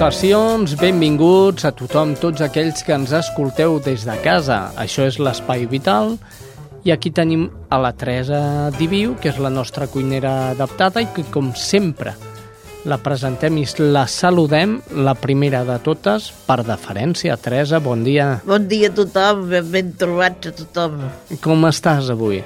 Salutacions, benvinguts a tothom, tots aquells que ens escolteu des de casa. Això és l'Espai Vital i aquí tenim a la Teresa Diviu, que és la nostra cuinera adaptada i que, com sempre, la presentem i la saludem, la primera de totes, per deferència. Teresa, bon dia. Bon dia a tothom, ben, ben trobats a tothom. Com estàs avui?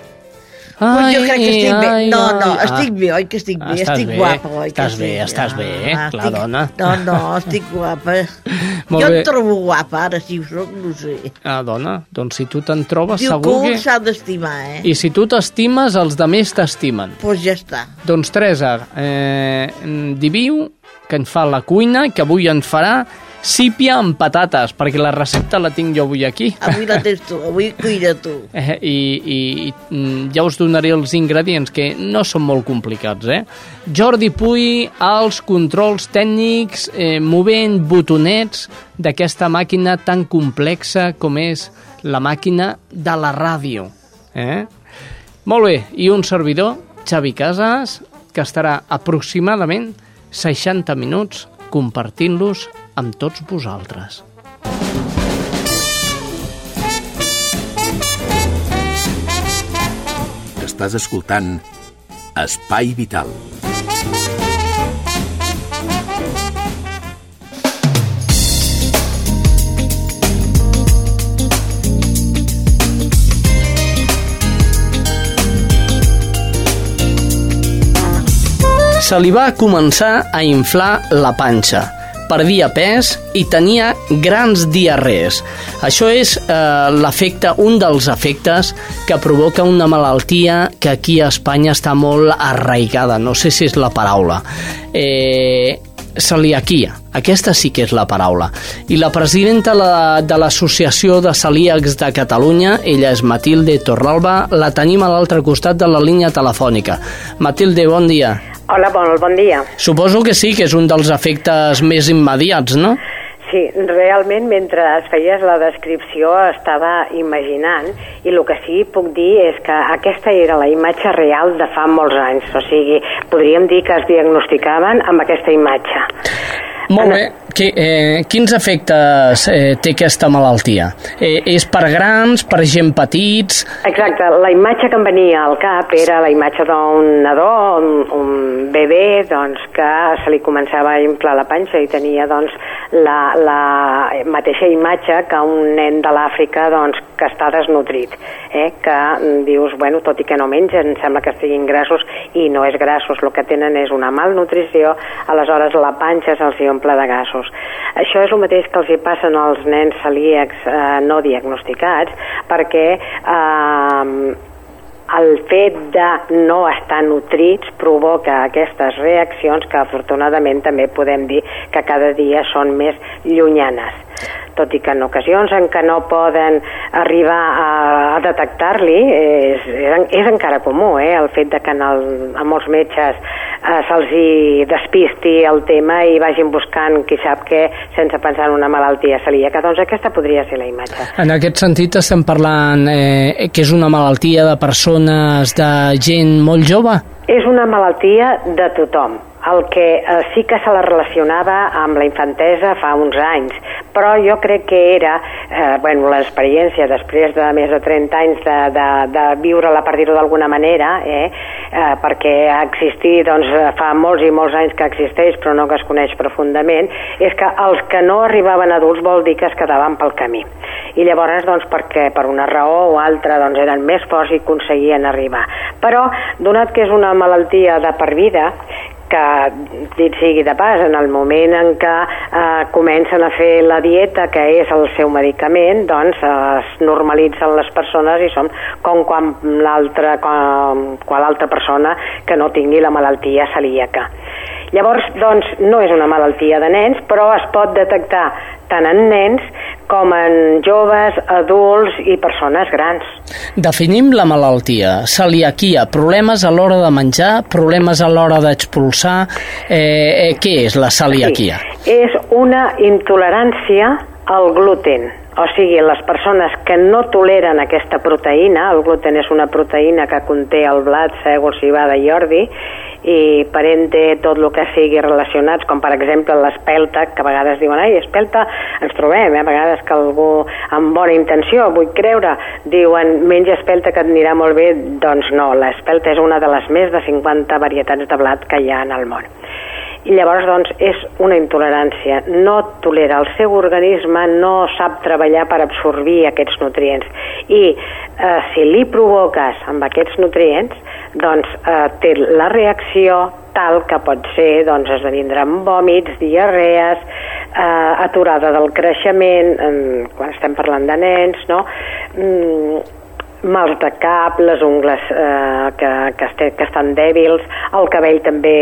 Ai, jo crec que estic bé. No, no, estic bé, oi que estic bé? Estàs estic bé, guapa, oi estàs que bé, estàs bé, Ah, clar, estic... dona. No, no, estic guapa. Molt jo bé. em trobo guapa, ara si ho soc, no sé. Ah, dona, doncs si tu te'n trobes, Diu que segur un que... s'ha d'estimar, eh? I si tu t'estimes, els de més t'estimen. Doncs pues ja està. Doncs Teresa, eh, Diviu, que en fa la cuina, que avui en farà sípia amb patates, perquè la recepta la tinc jo avui aquí. Avui la tens tu, avui cuida tu. Eh, i, i, i mm, ja us donaré els ingredients, que no són molt complicats, eh? Jordi Puy, als controls tècnics, eh, movent botonets d'aquesta màquina tan complexa com és la màquina de la ràdio. Eh? Molt bé, i un servidor, Xavi Casas, que estarà aproximadament 60 minuts compartint-los amb tots vosaltres. Estàs escoltant Espai Vital. Se li va començar a inflar la panxa, perdia pes i tenia grans diarrees. Això és eh, l'efecte, un dels efectes que provoca una malaltia que aquí a Espanya està molt arraigada, no sé si és la paraula. Eh, celiaquia. Aquesta sí que és la paraula. I la presidenta de l'Associació de Celíacs de Catalunya, ella és Matilde Torralba, la tenim a l'altre costat de la línia telefònica. Matilde, bon dia. Hola, bon, bon dia. Suposo que sí, que és un dels efectes més immediats, no? Sí, realment mentre es feies la descripció estava imaginant i el que sí puc dir és que aquesta era la imatge real de fa molts anys, o sigui, podríem dir que es diagnosticaven amb aquesta imatge. Molt En- Qui, eh, quins efectes eh, té aquesta malaltia? Eh, és per grans, per gent petits... Exacte, la imatge que em venia al cap era la imatge d'un nadó, un, un bebè, doncs, que se li començava a inflar la panxa i tenia, doncs, la, la mateixa imatge que un nen de l'Àfrica, doncs, que està desnutrit, eh? que dius, bueno, tot i que no mengen, sembla que estiguin grassos i no és grassos, el que tenen és una malnutrició, aleshores la panxa se'ls omple de gasos. Això és el mateix que els hi passen als nens celíacs eh, no diagnosticats, perquè eh, el fet de no estar nutrits provoca aquestes reaccions que afortunadament també podem dir que cada dia són més llunyanes tot i que en ocasions en què no poden arribar a, a detectar-li és, és, és encara comú eh? el fet de que en el, a molts metges eh, se'ls despisti el tema i vagin buscant qui sap què sense pensar en una malaltia celíaca doncs aquesta podria ser la imatge En aquest sentit estem parlant eh, que és una malaltia de persones, de gent molt jove? És una malaltia de tothom. El que eh, sí que se la relacionava amb la infantesa fa uns anys, però jo crec que era, eh, bueno, l'experiència després de més de 30 anys de, de, de viure-la, per dir-ho d'alguna manera, eh, eh, perquè ha existit, doncs, fa molts i molts anys que existeix, però no que es coneix profundament, és que els que no arribaven adults vol dir que es quedaven pel camí. I llavors doncs perquè per una raó o altra doncs eren més forts i aconseguien arribar. Però, donat que és una malaltia de per vida, que, dit sigui de pas, en el moment en què eh, comencen a fer la dieta, que és el seu medicament, doncs eh, es normalitzen les persones i són com quan l'altra quan l'altra persona que no tingui la malaltia celíaca. Llavors, doncs, no és una malaltia de nens, però es pot detectar tant en nens com en joves, adults i persones grans. Definim la malaltia. Celiaquia, problemes a l'hora de menjar, problemes a l'hora d'expulsar. Eh, eh, què és la celiaquia? Sí, és una intolerància al gluten. O sigui, les persones que no toleren aquesta proteïna, el gluten és una proteïna que conté el blat, sègol, cibada i ordi, i parent té tot el que sigui relacionats, com per exemple l'espelta, que a vegades diuen, ai, espelta, ens trobem, eh? a vegades que algú amb bona intenció, vull creure, diuen, menja espelta que et anirà molt bé, doncs no, l'espelta és una de les més de 50 varietats de blat que hi ha en el món i llavors doncs és una intolerància no tolera, el seu organisme no sap treballar per absorbir aquests nutrients i eh, si li provoques amb aquests nutrients doncs eh, té la reacció tal que pot ser doncs, esdevindre amb vòmits, diarrees, eh, aturada del creixement, eh, quan estem parlant de nens, no? Mm, mals de cap, les ungles eh, que, que, este, que estan dèbils, el cabell també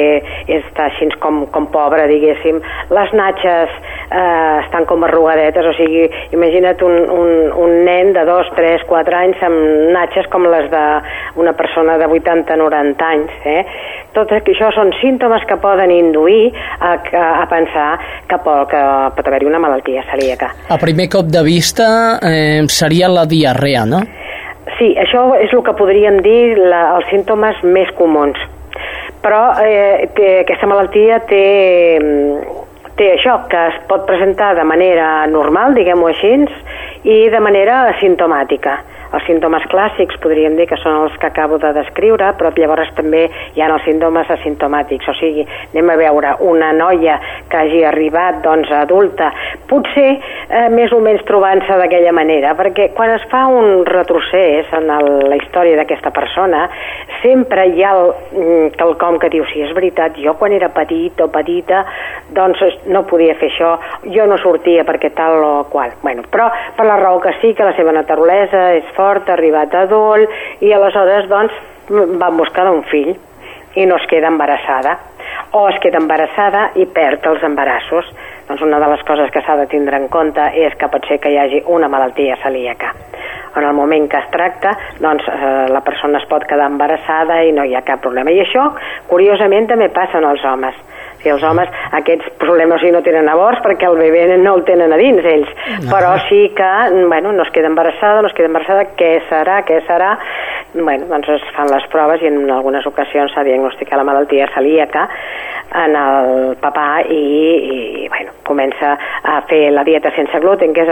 està així com, com pobre, diguéssim, les natxes eh, estan com arrugadetes, o sigui, imagina't un, un, un nen de 2, 3, 4 anys amb natxes com les d'una persona de 80-90 anys. Eh? Tot això són símptomes que poden induir a, a, a pensar que pot, que pot haver-hi una malaltia celíaca. A primer cop de vista eh, seria la diarrea, no? Sí, això és el que podríem dir la, els símptomes més comuns. Però eh, té, aquesta malaltia té, té això, que es pot presentar de manera normal, diguem-ho així, i de manera asimptomàtica. Els símptomes clàssics podríem dir que són els que acabo de descriure, però llavors també hi ha els símptomes asimptomàtics, o sigui, anem a veure una noia que hagi arribat doncs, adulta, potser eh, més o menys trobant-se d'aquella manera, perquè quan es fa un retrocés en el, la història d'aquesta persona, sempre hi ha el, mm, quelcom que diu, si és veritat, jo quan era petit o petita, doncs no podia fer això, jo no sortia perquè tal o qual. Bueno, però per la raó que sí, que la seva naturalesa és forta, fort, ha arribat adult, i aleshores doncs van buscar un fill i no es queda embarassada. O es queda embarassada i perd els embarassos. Doncs una de les coses que s'ha de tindre en compte és que pot ser que hi hagi una malaltia celíaca. En el moment que es tracta doncs eh, la persona es pot quedar embarassada i no hi ha cap problema. I això curiosament també passa en els homes si els homes aquests problemes sí no tenen avorts perquè el bebè no el tenen a dins ells, no. però sí que bueno, no es queda embarassada, no es queda embarassada, què serà, què serà? Bueno, doncs es fan les proves i en algunes ocasions s'ha diagnosticat la malaltia celíaca en el papà i, i bueno, comença a fer la dieta sense gluten, que és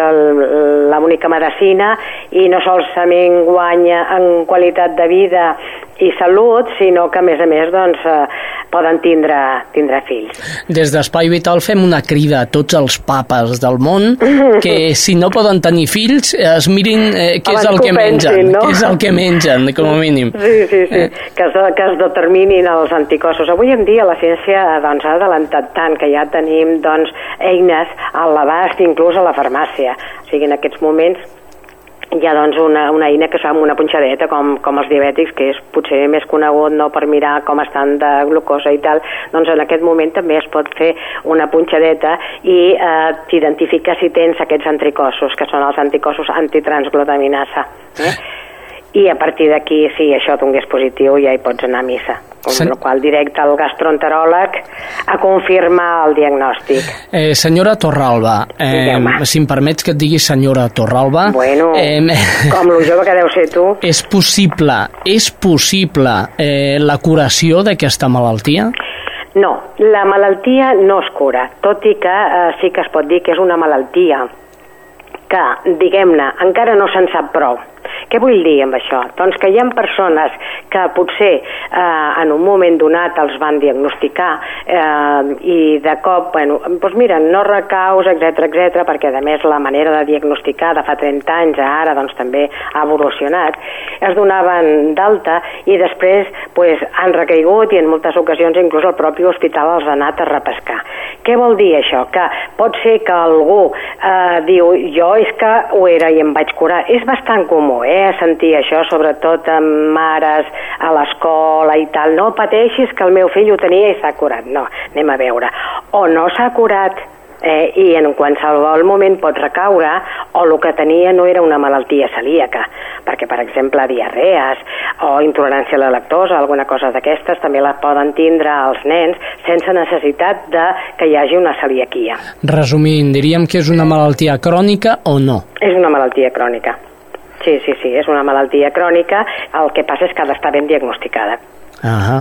l'única medicina, i no solament guanya en qualitat de vida i salut, sinó que a més a més doncs, eh, poden tindre, tindre fills. Des d'Espai Vital fem una crida a tots els papes del món que si no poden tenir fills es mirin eh, què és el que, que mengen, pensin, no? què és el que mengen, com a mínim. Sí, sí, sí, eh. que, es, que es determinin els anticossos. Avui en dia la ciència doncs, ha adelantat tant que ja tenim doncs, eines a l'abast inclús a la farmàcia. O sigui, en aquests moments hi ha doncs una, una eina que es fa amb una punxadeta com, com els diabètics, que és potser més conegut no per mirar com estan de glucosa i tal, doncs en aquest moment també es pot fer una punxadeta i eh, t'identifica si tens aquests anticossos, que són els anticossos antitransglutaminasa. Eh? I a partir d'aquí, si això donés positiu, ja hi pots anar a missa. Com Sen... la qual directe al gastroenteròleg a confirmar el diagnòstic. Eh, senyora Torralba, eh, si em permets que et digui senyora Torralba... Bueno, eh, com lo jove que deu ser tu. És possible, és possible eh, la curació d'aquesta malaltia? No, la malaltia no es cura, tot i que eh, sí que es pot dir que és una malaltia que, diguem-ne, encara no se'n sap prou. Què vull dir amb això? Doncs que hi ha persones que potser eh, en un moment donat els van diagnosticar eh, i de cop, bueno, doncs mira, no recaus, etc etc perquè a més la manera de diagnosticar de fa 30 anys a ara doncs també ha evolucionat, es donaven d'alta i després pues, han recaigut i en moltes ocasions inclús el propi hospital els ha anat a repescar. Què vol dir això? Que pot ser que algú eh, diu jo és que ho era i em vaig curar. És bastant comú, eh? sentir això, sobretot amb mares a l'escola i tal. No pateixis que el meu fill ho tenia i s'ha curat. No, anem a veure. O no s'ha curat eh, i en qualsevol moment pot recaure o el que tenia no era una malaltia celíaca, perquè, per exemple, diarrees o intolerància a la lactosa, alguna cosa d'aquestes, també la poden tindre els nens sense necessitat de que hi hagi una celiaquia. Resumint, diríem que és una malaltia crònica o no? És una malaltia crònica. Sí, sí, sí, és una malaltia crònica, el que passa és que ha d'estar ben diagnosticada. Ah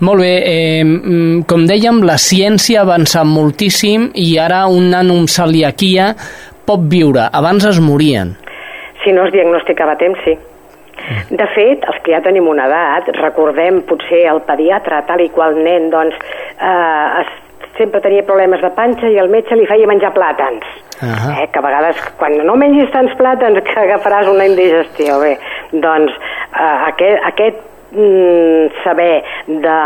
Molt bé, eh, mm, com dèiem, la ciència ha avançat moltíssim i ara un nano amb celiaquia pot viure, abans es morien. Si no es diagnosticava a temps, sí. De fet, els que ja tenim una edat, recordem potser el pediatre, tal i qual nen, doncs, eh, es, sempre tenia problemes de panxa i el metge li feia menjar plàtans. Uh -huh. eh, que a vegades, quan no mengis tants plàtans, que agafaràs una indigestió. Bé, doncs eh, aquest, aquest saber de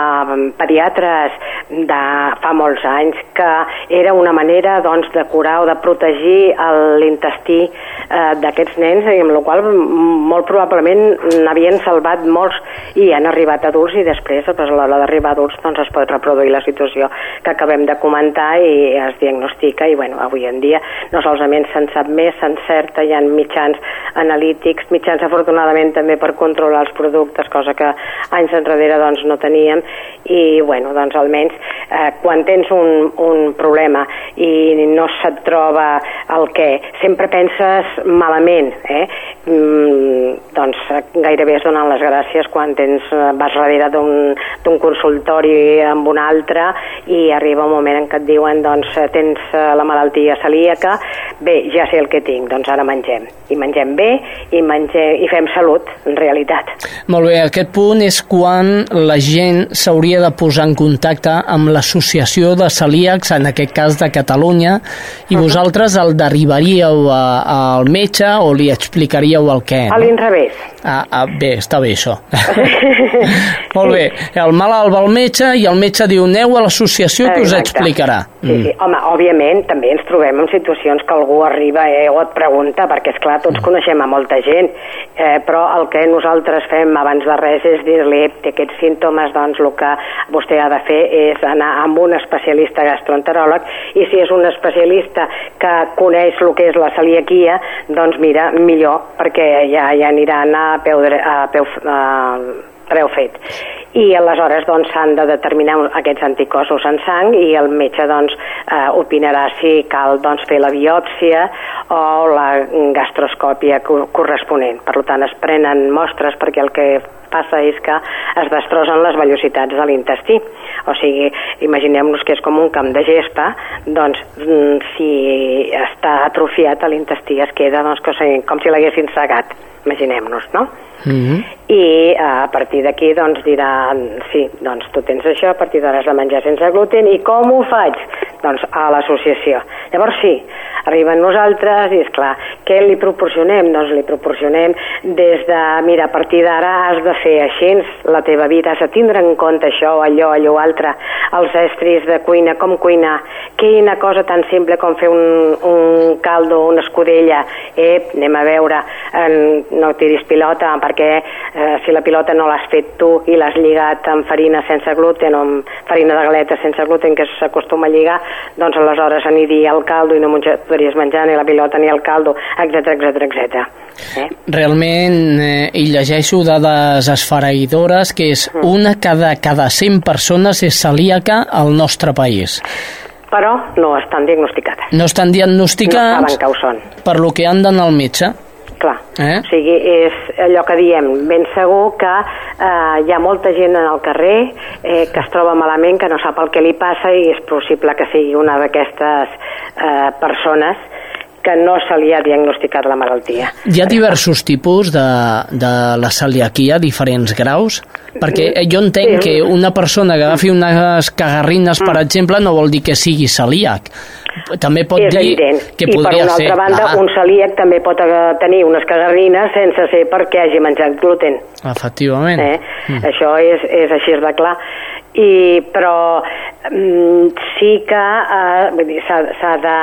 pediatres de fa molts anys que era una manera doncs, de curar o de protegir l'intestí eh, d'aquests nens i amb la qual molt probablement n'havien salvat molts i han arribat adults i després doncs, a l'hora d'arribar adults doncs, es pot reproduir la situació que acabem de comentar i es diagnostica i bueno, avui en dia no solament se'n sap més, s'encerta, hi ha mitjans analítics, mitjans afortunadament també per controlar els productes, cosa que anys enrere doncs, no teníem i bueno, doncs almenys eh, quan tens un, un problema i no se't troba el què, sempre penses malament, eh? Mm, doncs gairebé es donen les gràcies quan tens, eh, vas darrere d'un consultori amb un altre i arriba un moment en què et diuen doncs tens eh, la malaltia celíaca, bé, ja sé el que tinc, doncs ara mengem. I mengem bé i, mengem, i fem salut, en realitat. Molt bé, aquest punt és quan la gent s'hauria de posar en contacte amb l'associació de celíacs, en aquest cas de Catalunya, i uh -huh. vosaltres el derivaríeu a, al metge o li explicaríeu el què? No? A l'inrevés. Ah, ah, bé, està bé això. Molt bé, el malalt va al metge i el metge diu aneu a l'associació que us explicarà. Sí, sí, mm. home, òbviament també ens trobem en situacions que algú arriba eh, o et pregunta, perquè és clar tots mm. coneixem a molta gent, eh, però el que nosaltres fem abans de res és dir-li té aquests símptomes, doncs el que vostè ha de fer és anar amb un especialista gastroenteròleg i si és un especialista que coneix el que és la celiaquia, doncs mira, millor, perquè ja, ja aniran a peu, a peu, a preu fet. I aleshores doncs s'han de determinar aquests anticossos en sang i el metge doncs eh, opinarà si cal doncs fer la biòpsia o la gastroscòpia corresponent. Per tant, es prenen mostres perquè el que passa és que es destrossen les velocitats de l'intestí. O sigui, imaginem-nos que és com un camp de gespa, doncs mm, si està atrofiat l'intestí es queda doncs, com si l'haguessin segat, imaginem-nos, no? Mm -hmm. i eh, a partir d'aquí doncs diran sí, doncs tu tens això, a partir d'ara has de menjar sense gluten i com ho faig? Doncs a l'associació. Llavors sí, arriben nosaltres i és clar, què li proporcionem? Doncs li proporcionem des de, mira, a partir d'ara has de fer així la teva vida, has de tindre en compte això, allò, allò altre, els estris de cuina, com cuinar, quina cosa tan simple com fer un, un caldo, una escudella, eh, anem a veure, eh, no tiris pilota, perquè eh, si la pilota no l'has fet tu i l'has lligat amb farina sense gluten o amb farina de galeta sense gluten que s'acostuma a lligar, doncs aleshores aniria el caldo i no podries menjar ni la pilota ni el caldo, etc etc etc. Eh? Realment, eh, i llegeixo dades esfereïdores que és mm. una cada, cada 100 persones és celíaca al nostre país però no estan diagnosticades. No estan diagnosticats no saben que ho són. per lo que han d'anar al metge clar. Eh? O sigui, és allò que diem, ben segur que eh, hi ha molta gent en el carrer eh, que es troba malament, que no sap el que li passa i és possible que sigui una d'aquestes eh, persones que no se li ha diagnosticat la malaltia. Hi ha diversos tipus de, de la celiaquia, diferents graus? Perquè jo entenc que una persona que agafi unes cagarrines, per exemple, no vol dir que sigui celíac. També pot és dir evident. que I per podria una ser... altra banda, Ah, un celíac també pot eh, tenir unes cagarrines sense ser perquè hagi menjat gluten. Efectivament. Eh? Mm. Això és, és així de clar. I, però mm, sí que eh, s'ha de,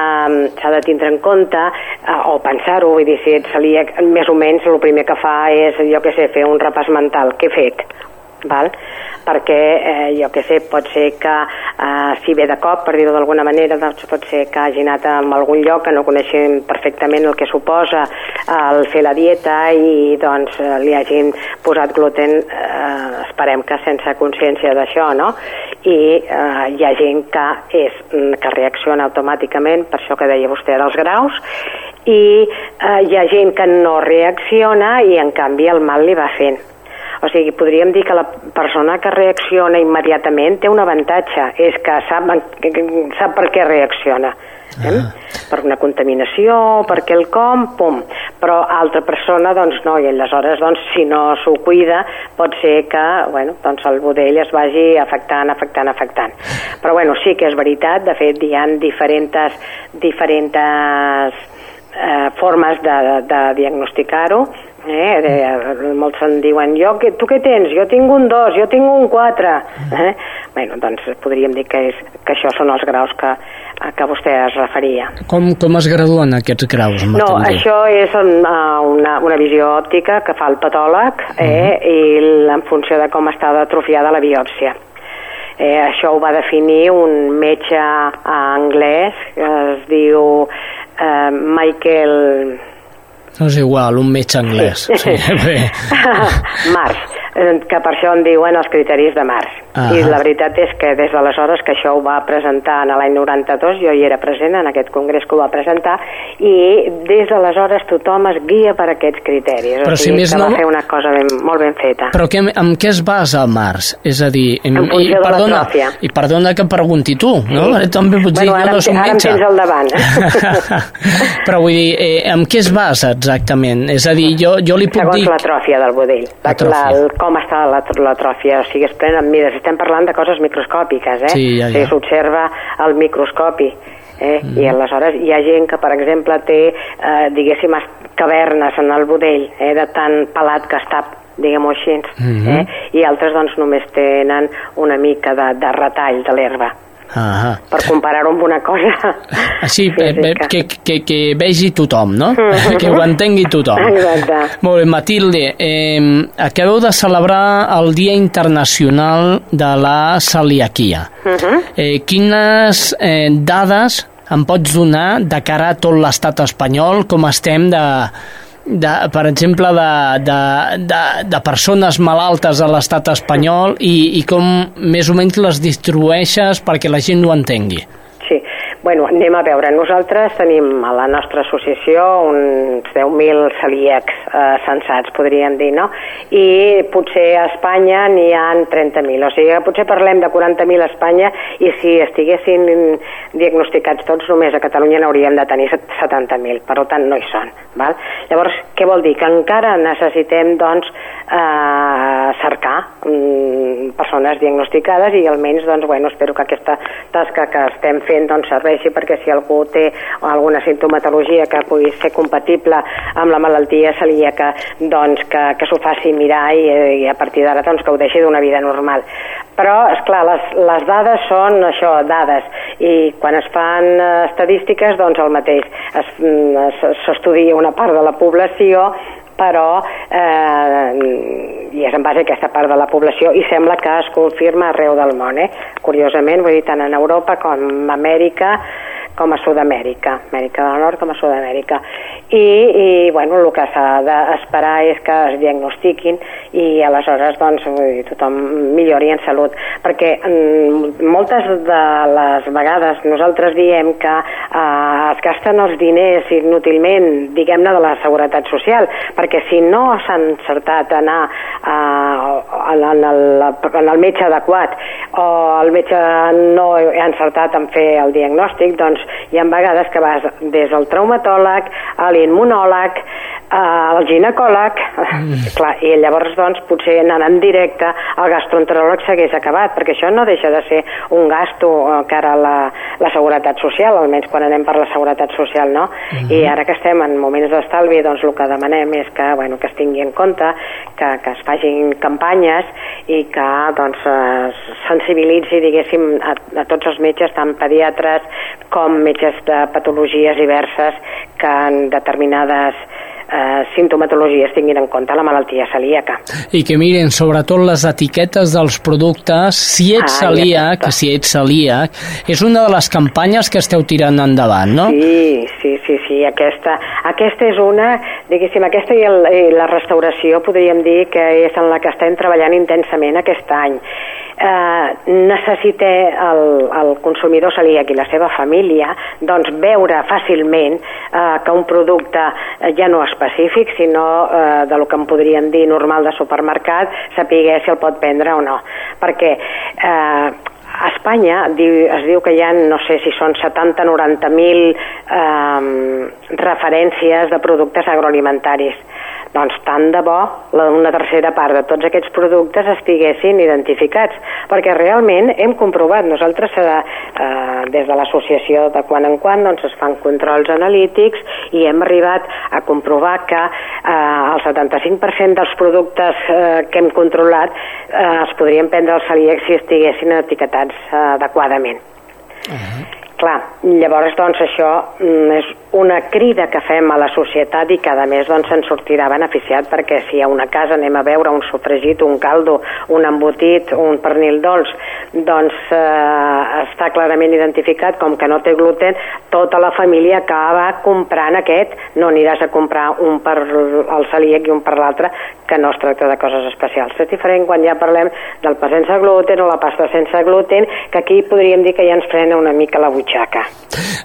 de tindre en compte eh, o pensar-ho, vull dir, si ets celíac, més o menys el primer que fa és, jo què sé, fer un repàs mental. Què he fet? Val? perquè eh, jo que sé, pot ser que eh, si ve de cop, per dir-ho d'alguna manera doncs pot ser que hagi anat a algun lloc que no coneixem perfectament el que suposa eh, el fer la dieta i doncs eh, li hagin posat gluten eh, esperem que sense consciència d'això no? i eh, hi ha gent que és mm, que reacciona automàticament per això que deia vostè dels graus i eh, hi ha gent que no reacciona i en canvi el mal li va fent o sigui, podríem dir que la persona que reacciona immediatament té un avantatge, és que sap, sap per què reacciona. Eh? Ah. Per una contaminació, per quelcom, pum. Però altra persona, doncs no, i aleshores, doncs, si no s'ho cuida, pot ser que, bueno, doncs el budell es vagi afectant, afectant, afectant. Però, bueno, sí que és veritat, de fet, hi ha diferents, diferents eh, formes de, de diagnosticar-ho, Eh, de, molts en diuen, jo, que, tu què tens? Jo tinc un 2, jo tinc un 4. Eh? Bueno, doncs podríem dir que, és, que això són els graus que, a què vostè es referia. Com, com es graduen aquests graus? No, això és una, una, una visió òptica que fa el patòleg eh, i l- en funció de com està atrofiada la biòpsia. Eh, això ho va definir un metge anglès que es diu eh, Michael No és igual, un metge anglès. Sí. bé. Mars, eh, que per això en diuen els criteris de Mars. Ah. I la veritat és que des d'aleshores que això ho va presentar en l'any 92, jo hi era present en aquest congrés que ho va presentar, i des d'aleshores tothom es guia per aquests criteris. Però o si sigui, més que no- va fer una cosa ben, molt ben feta. Però que, en què es basa Mars? És a dir, En funció i, de perdona, i perdona que pregunti tu, no? Sí. També pots dir, Bueno, ara jo no em- soc ara em metge. tens al davant. Però vull dir, eh, en què es basa exactament? És a dir, jo, jo li puc Segons dir... l'atròfia del budell. La, el, com està l'at- l'atròfia. O sigui, es prenen mides. Estem parlant de coses microscòpiques, eh? Sí, ja, ja. s'observa al microscopi. Eh? Mm. I aleshores hi ha gent que, per exemple, té, eh, diguéssim, es- cavernes en el budell, eh? de tan pelat que està diguem-ho així, Mhm. eh? i altres doncs només tenen una mica de, de retall de l'herba Ah, per comparar-ho amb una cosa així, eh, eh, física. que, que, que vegi tothom, no? Mhm. que ho entengui tothom. Exacte. Molt bé, Matilde, eh, acabeu de celebrar el Dia Internacional de la Celiaquia. Mhm. Eh, quines eh, dades em pots donar de cara a tot l'estat espanyol, com estem de, de, per exemple, de, de, de, de persones malaltes a l'estat espanyol i, i com més o menys les distribueixes perquè la gent ho entengui. Bueno, anem a veure. Nosaltres tenim a la nostra associació uns 10.000 celíacs eh, censats, podríem dir, no? I potser a Espanya n'hi ha 30.000. O sigui, potser parlem de 40.000 a Espanya i si estiguessin diagnosticats tots, només a Catalunya n'hauríem de tenir set- 70.000. Per tant, no hi són. Val? Llavors, què vol dir? Que encara necessitem, doncs, eh, cercar mm, persones diagnosticades i almenys, doncs, bueno, espero que aquesta tasca que estem fent doncs, serveixi perquè si algú té alguna sintomatologia que pugui ser compatible amb la malaltia celíaca, doncs que, que s'ho faci mirar i, i a partir d'ara doncs, que ho deixi d'una vida normal. Però, és clar, les, les dades són això, dades, i quan es fan eh, estadístiques, doncs el mateix. Es- mm, es- S'estudia una part de la població però eh, i és en base a aquesta part de la població i sembla que es confirma arreu del món eh? curiosament, vull dir, tant en Europa com a Amèrica com a Sud-amèrica, Amèrica del Nord com a Sud-amèrica. I, I, bueno, el que s'ha d'esperar és que es diagnostiquin i aleshores, doncs, tothom millori en salut. Perquè mm, moltes de les vegades nosaltres diem que eh, es gasten els diners inútilment, diguem-ne, de la seguretat social, perquè si no s'ha encertat anar a, en, en, el, en el metge adequat o el metge no ha encertat en fer el diagnòstic, doncs hi ha vegades que vas des del traumatòleg a l'immunòleg, al ginecòleg, mm. clar, i llavors doncs potser anant en directe el gastroenteròleg s'hagués acabat, perquè això no deixa de ser un gasto eh, cara a la, la seguretat social, almenys quan anem per la seguretat social, no? Mm -hmm. I ara que estem en moments d'estalvi, doncs el que demanem és que, bueno, que es tingui en compte, que, que es facin campanyes i que doncs sensibilitzi, diguéssim, a, a tots els metges, tant pediatres com metges de patologies diverses que en determinades eh, sintomatologies tinguin en compte la malaltia celíaca. I que miren sobretot les etiquetes dels productes, si ets ah, celíac, ja si ets celíac, és una de les campanyes que esteu tirant endavant, no? Sí, sí, sí, sí, aquesta, aquesta és una, diguéssim, aquesta i, el, i la restauració podríem dir que és en la que estem treballant intensament aquest any eh, necessita el, el consumidor celíac i la seva família doncs veure fàcilment eh, que un producte ja no específic, sinó eh, de lo que en podríem dir normal de supermercat, sapiguer si el pot prendre o no. Perquè eh, a Espanya es diu que hi ha, no sé si són 70-90.000 eh, referències de productes agroalimentaris doncs tant de bo la, una tercera part de tots aquests productes estiguessin identificats, perquè realment hem comprovat, nosaltres eh, eh, des de l'associació de quan en quan doncs es fan controls analítics i hem arribat a comprovar que eh, el 75% dels productes eh, que hem controlat eh, es podrien prendre al celíac si estiguessin etiquetats eh, adequadament. Uh -huh. Clar, llavors doncs això mm, és una crida que fem a la societat i cada mes doncs se'n sortirà beneficiat perquè si a una casa anem a veure un sofregit, un caldo, un embotit, un pernil dolç, doncs eh, està clarament identificat com que no té gluten, tota la família acaba comprant aquest, no aniràs a comprar un per al celíac i un per l'altre, que no es tracta de coses especials. És diferent quan ja parlem del pa sense gluten o la pasta sense gluten, que aquí podríem dir que ja ens frena una mica la butxaca.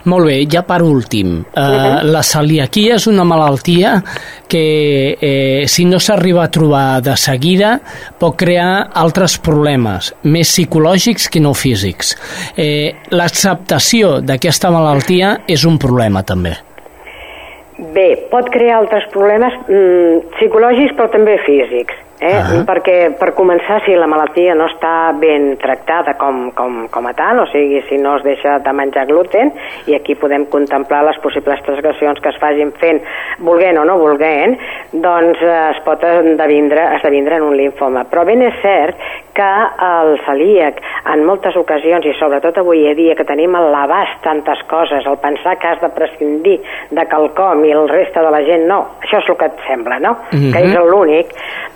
Molt bé, ja per últim, uh -huh. la celiaquia és una malaltia que eh, si no s'arriba a trobar de seguida pot crear altres problemes, més psicològics que no físics. Eh, L'acceptació d'aquesta malaltia és un problema també. Bé, pot crear altres problemes mm, psicològics però també físics. Eh? Uh -huh. Perquè, per començar, si la malaltia no està ben tractada com, com, com a tal, o sigui, si no es deixa de menjar gluten, i aquí podem contemplar les possibles transgressions que es facin fent, volguent o no volguent, doncs eh, es pot esdevindre, esdevindre en un linfoma. Però ben és cert que el celíac, en moltes ocasions, i sobretot avui a dia, que tenim a l'abast tantes coses, el pensar que has de prescindir de quelcom i el reste de la gent no, això és el que et sembla, no? Uh -huh. Que és l'únic,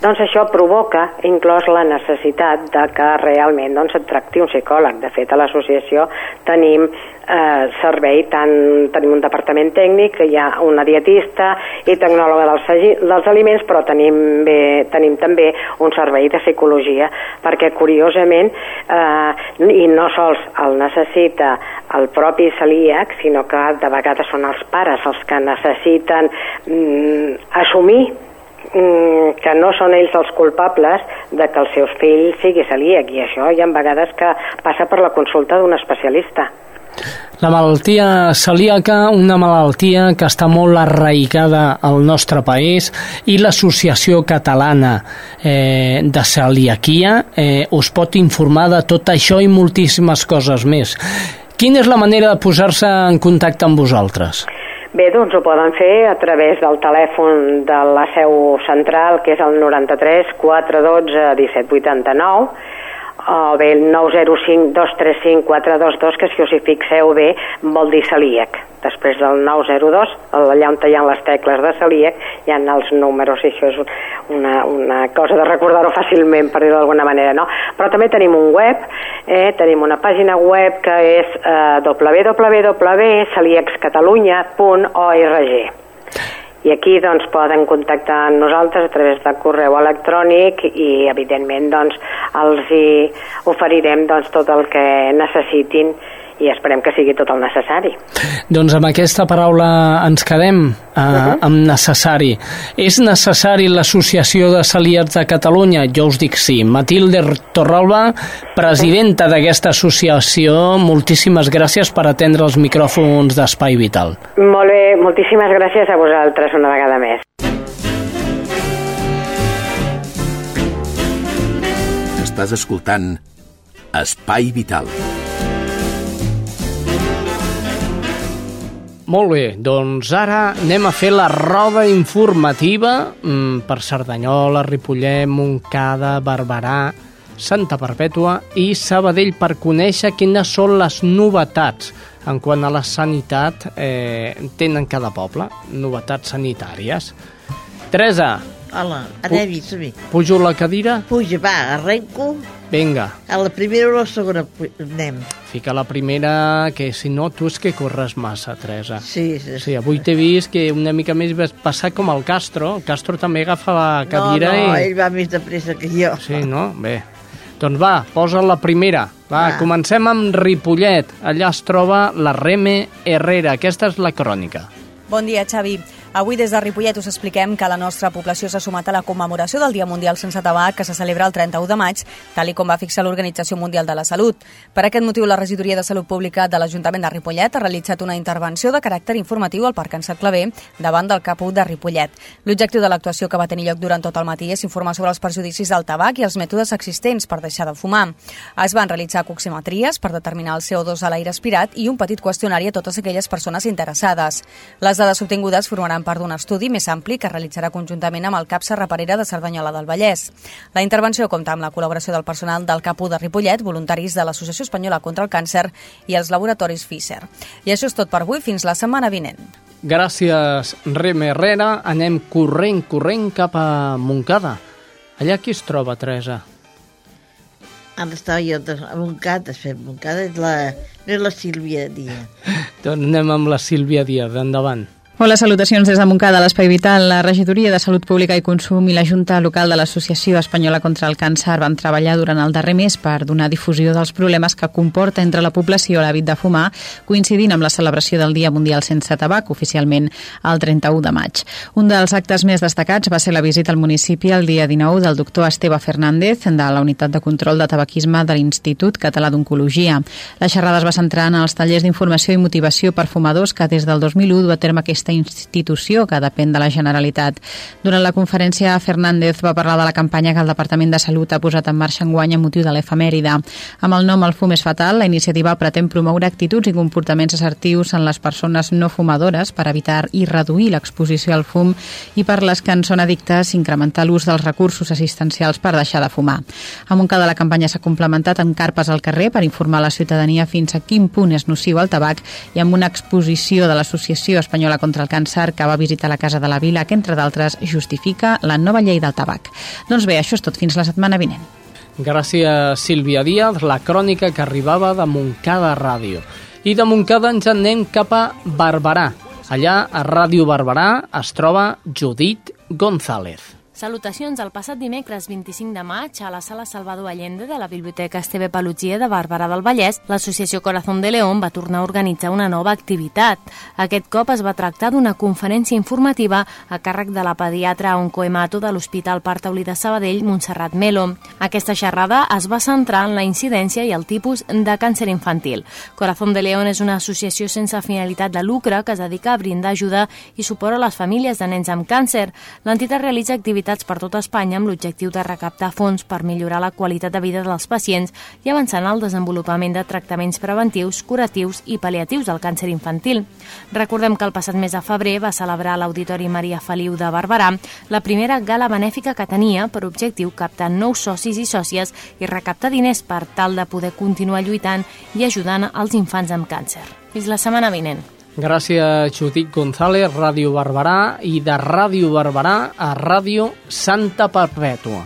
doncs això provoca inclòs la necessitat de que realment doncs, et tracti un psicòleg. De fet, a l'associació tenim eh, servei, tant tenim un departament tècnic, hi ha una dietista i tecnòloga dels, dels aliments, però tenim, bé, tenim també un servei de psicologia, perquè curiosament, eh, i no sols el necessita el propi celíac, sinó que de vegades són els pares els que necessiten mm, assumir que no són ells els culpables de que els seus fills sigui celíac i això hi ha vegades que passa per la consulta d'un especialista. La malaltia celíaca, una malaltia que està molt arraigada al nostre país i l'Associació Catalana eh, de Celiaquia eh, us pot informar de tot això i moltíssimes coses més. Quina és la manera de posar-se en contacte amb vosaltres? Bé, doncs ho poden fer a través del telèfon de la seu central, que és el 93 412 1789, o bé el 905 235 422, que si us hi fixeu bé vol dir celíac. Després del 902, allà on hi ha les tecles de celíac, hi ha els números, i això és una, una cosa de recordar-ho fàcilment, per dir-ho d'alguna manera, no? Però també tenim un web, eh, tenim una pàgina web que és eh, www.celiacscatalunya.org i aquí doncs, poden contactar amb nosaltres a través de correu electrònic i evidentment doncs, els hi oferirem doncs, tot el que necessitin i esperem que sigui tot el necessari. Doncs amb aquesta paraula ens quedem. uh, amb necessari. És necessari l'associació de celiats de Catalunya? Jo us dic sí. Matilde Torralba, presidenta d'aquesta associació, moltíssimes gràcies per atendre els micròfons d'Espai Vital. Molt bé, moltíssimes gràcies a vosaltres una vegada més. Estàs escoltant Espai Vital. Molt bé, doncs ara anem a fer la roda informativa mm, per Cerdanyola, Ripollet, Montcada, Barberà, Santa Perpètua i Sabadell per conèixer quines són les novetats en quant a la sanitat eh, tenen cada poble, novetats sanitàries. Teresa, Hola, anem-hi, som-hi. pujo la cadira? Puja, va, arrenco. Vinga, A la primera o la segona anem. fica la primera, que si no tu és que corres massa, Teresa. Sí, sí. Sí, avui t'he vist que una mica més vas passar com el Castro. El Castro també agafava cadira no, no, i... ell va més de pressa que jo. Sí, no? Bé. Doncs va, posa la primera. Va, Va. comencem amb Ripollet. Allà es troba la Reme Herrera. Aquesta és la crònica. Bon dia, Xavi. Avui des de Ripollet us expliquem que la nostra població s'ha sumat a la commemoració del Dia Mundial sense tabac que se celebra el 31 de maig, tal i com va fixar l'Organització Mundial de la Salut. Per aquest motiu, la Regidoria de Salut Pública de l'Ajuntament de Ripollet ha realitzat una intervenció de caràcter informatiu al Parc Ansat Clavé davant del Caput de Ripollet. L'objectiu de l'actuació que va tenir lloc durant tot el matí és informar sobre els perjudicis del tabac i els mètodes existents per deixar de fumar. Es van realitzar coximetries per determinar el CO2 a l'aire aspirat i un petit qüestionari a totes aquelles persones interessades. Les dades obtingudes formaran part d'un estudi més ampli que realitzarà conjuntament amb el CAP Serraperera de Cerdanyola del Vallès. La intervenció compta amb la col·laboració del personal del CAPU de Ripollet, voluntaris de l'Associació Espanyola contra el Càncer i els laboratoris Fisher. I això és tot per avui, fins la setmana vinent. Gràcies, Reme Herrera. Anem corrent, corrent cap a Montcada. Allà qui es troba, Teresa? Ara estava jo a Montcada, fent Montcada, és la, no és la Sílvia Díaz. Doncs anem amb la Sílvia Díaz. Endavant. Hola, salutacions des de Montcada, l'Espai Vital. La Regidoria de Salut Pública i Consum i la Junta Local de l'Associació Espanyola contra el Càncer van treballar durant el darrer mes per donar difusió dels problemes que comporta entre la població l'hàbit de fumar, coincidint amb la celebració del Dia Mundial sense tabac, oficialment el 31 de maig. Un dels actes més destacats va ser la visita al municipi el dia 19 del doctor Esteve Fernández de la Unitat de Control de Tabaquisme de l'Institut Català d'Oncologia. La xerrada es va centrar en els tallers d'informació i motivació per fumadors que des del 2001 du a terme aquesta institució que depèn de la Generalitat. Durant la conferència, Fernández va parlar de la campanya que el Departament de Salut ha posat en marxa enguany a motiu de l'efemèride. Amb el nom El fum és fatal, la iniciativa pretén promoure actituds i comportaments assertius en les persones no fumadores per evitar i reduir l'exposició al fum i per les que en són addictes incrementar l'ús dels recursos assistencials per deixar de fumar. A Montcada la campanya s'ha complementat amb carpes al carrer per informar la ciutadania fins a quin punt és nociu el tabac i amb una exposició de l'Associació Espanyola contra el Càncer que va visitar la Casa de la Vila que, entre d'altres, justifica la nova llei del tabac. Doncs bé, això és tot. Fins la setmana vinent. Gràcies, Sílvia Díaz, la crònica que arribava de Montcada Ràdio. I de Montcada ens anem cap a Barberà. Allà, a Ràdio Barberà, es troba Judit González. Salutacions. El passat dimecres 25 de maig, a la sala Salvador Allende de la Biblioteca Esteve Palugia de Bàrbara del Vallès, l'associació Corazón de León va tornar a organitzar una nova activitat. Aquest cop es va tractar d'una conferència informativa a càrrec de la pediatra oncohemato de l'Hospital Partaulí de Sabadell, Montserrat Melo. Aquesta xerrada es va centrar en la incidència i el tipus de càncer infantil. Corazón de León és una associació sense finalitat de lucre que es dedica a brindar ajuda i suport a les famílies de nens amb càncer. L'entitat realitza activitats per tota Espanya amb l'objectiu de recaptar fons per millorar la qualitat de vida dels pacients i avançar en el desenvolupament de tractaments preventius, curatius i pal·liatius al càncer infantil. Recordem que el passat mes de febrer va celebrar l'Auditori Maria Feliu de Barberà la primera gala benèfica que tenia per objectiu captar nous socis i sòcies i recaptar diners per tal de poder continuar lluitant i ajudant els infants amb càncer. Fins la setmana vinent. Gràcies, Judit González, Ràdio Barberà, i de Ràdio Barberà a Ràdio Santa Perpètua.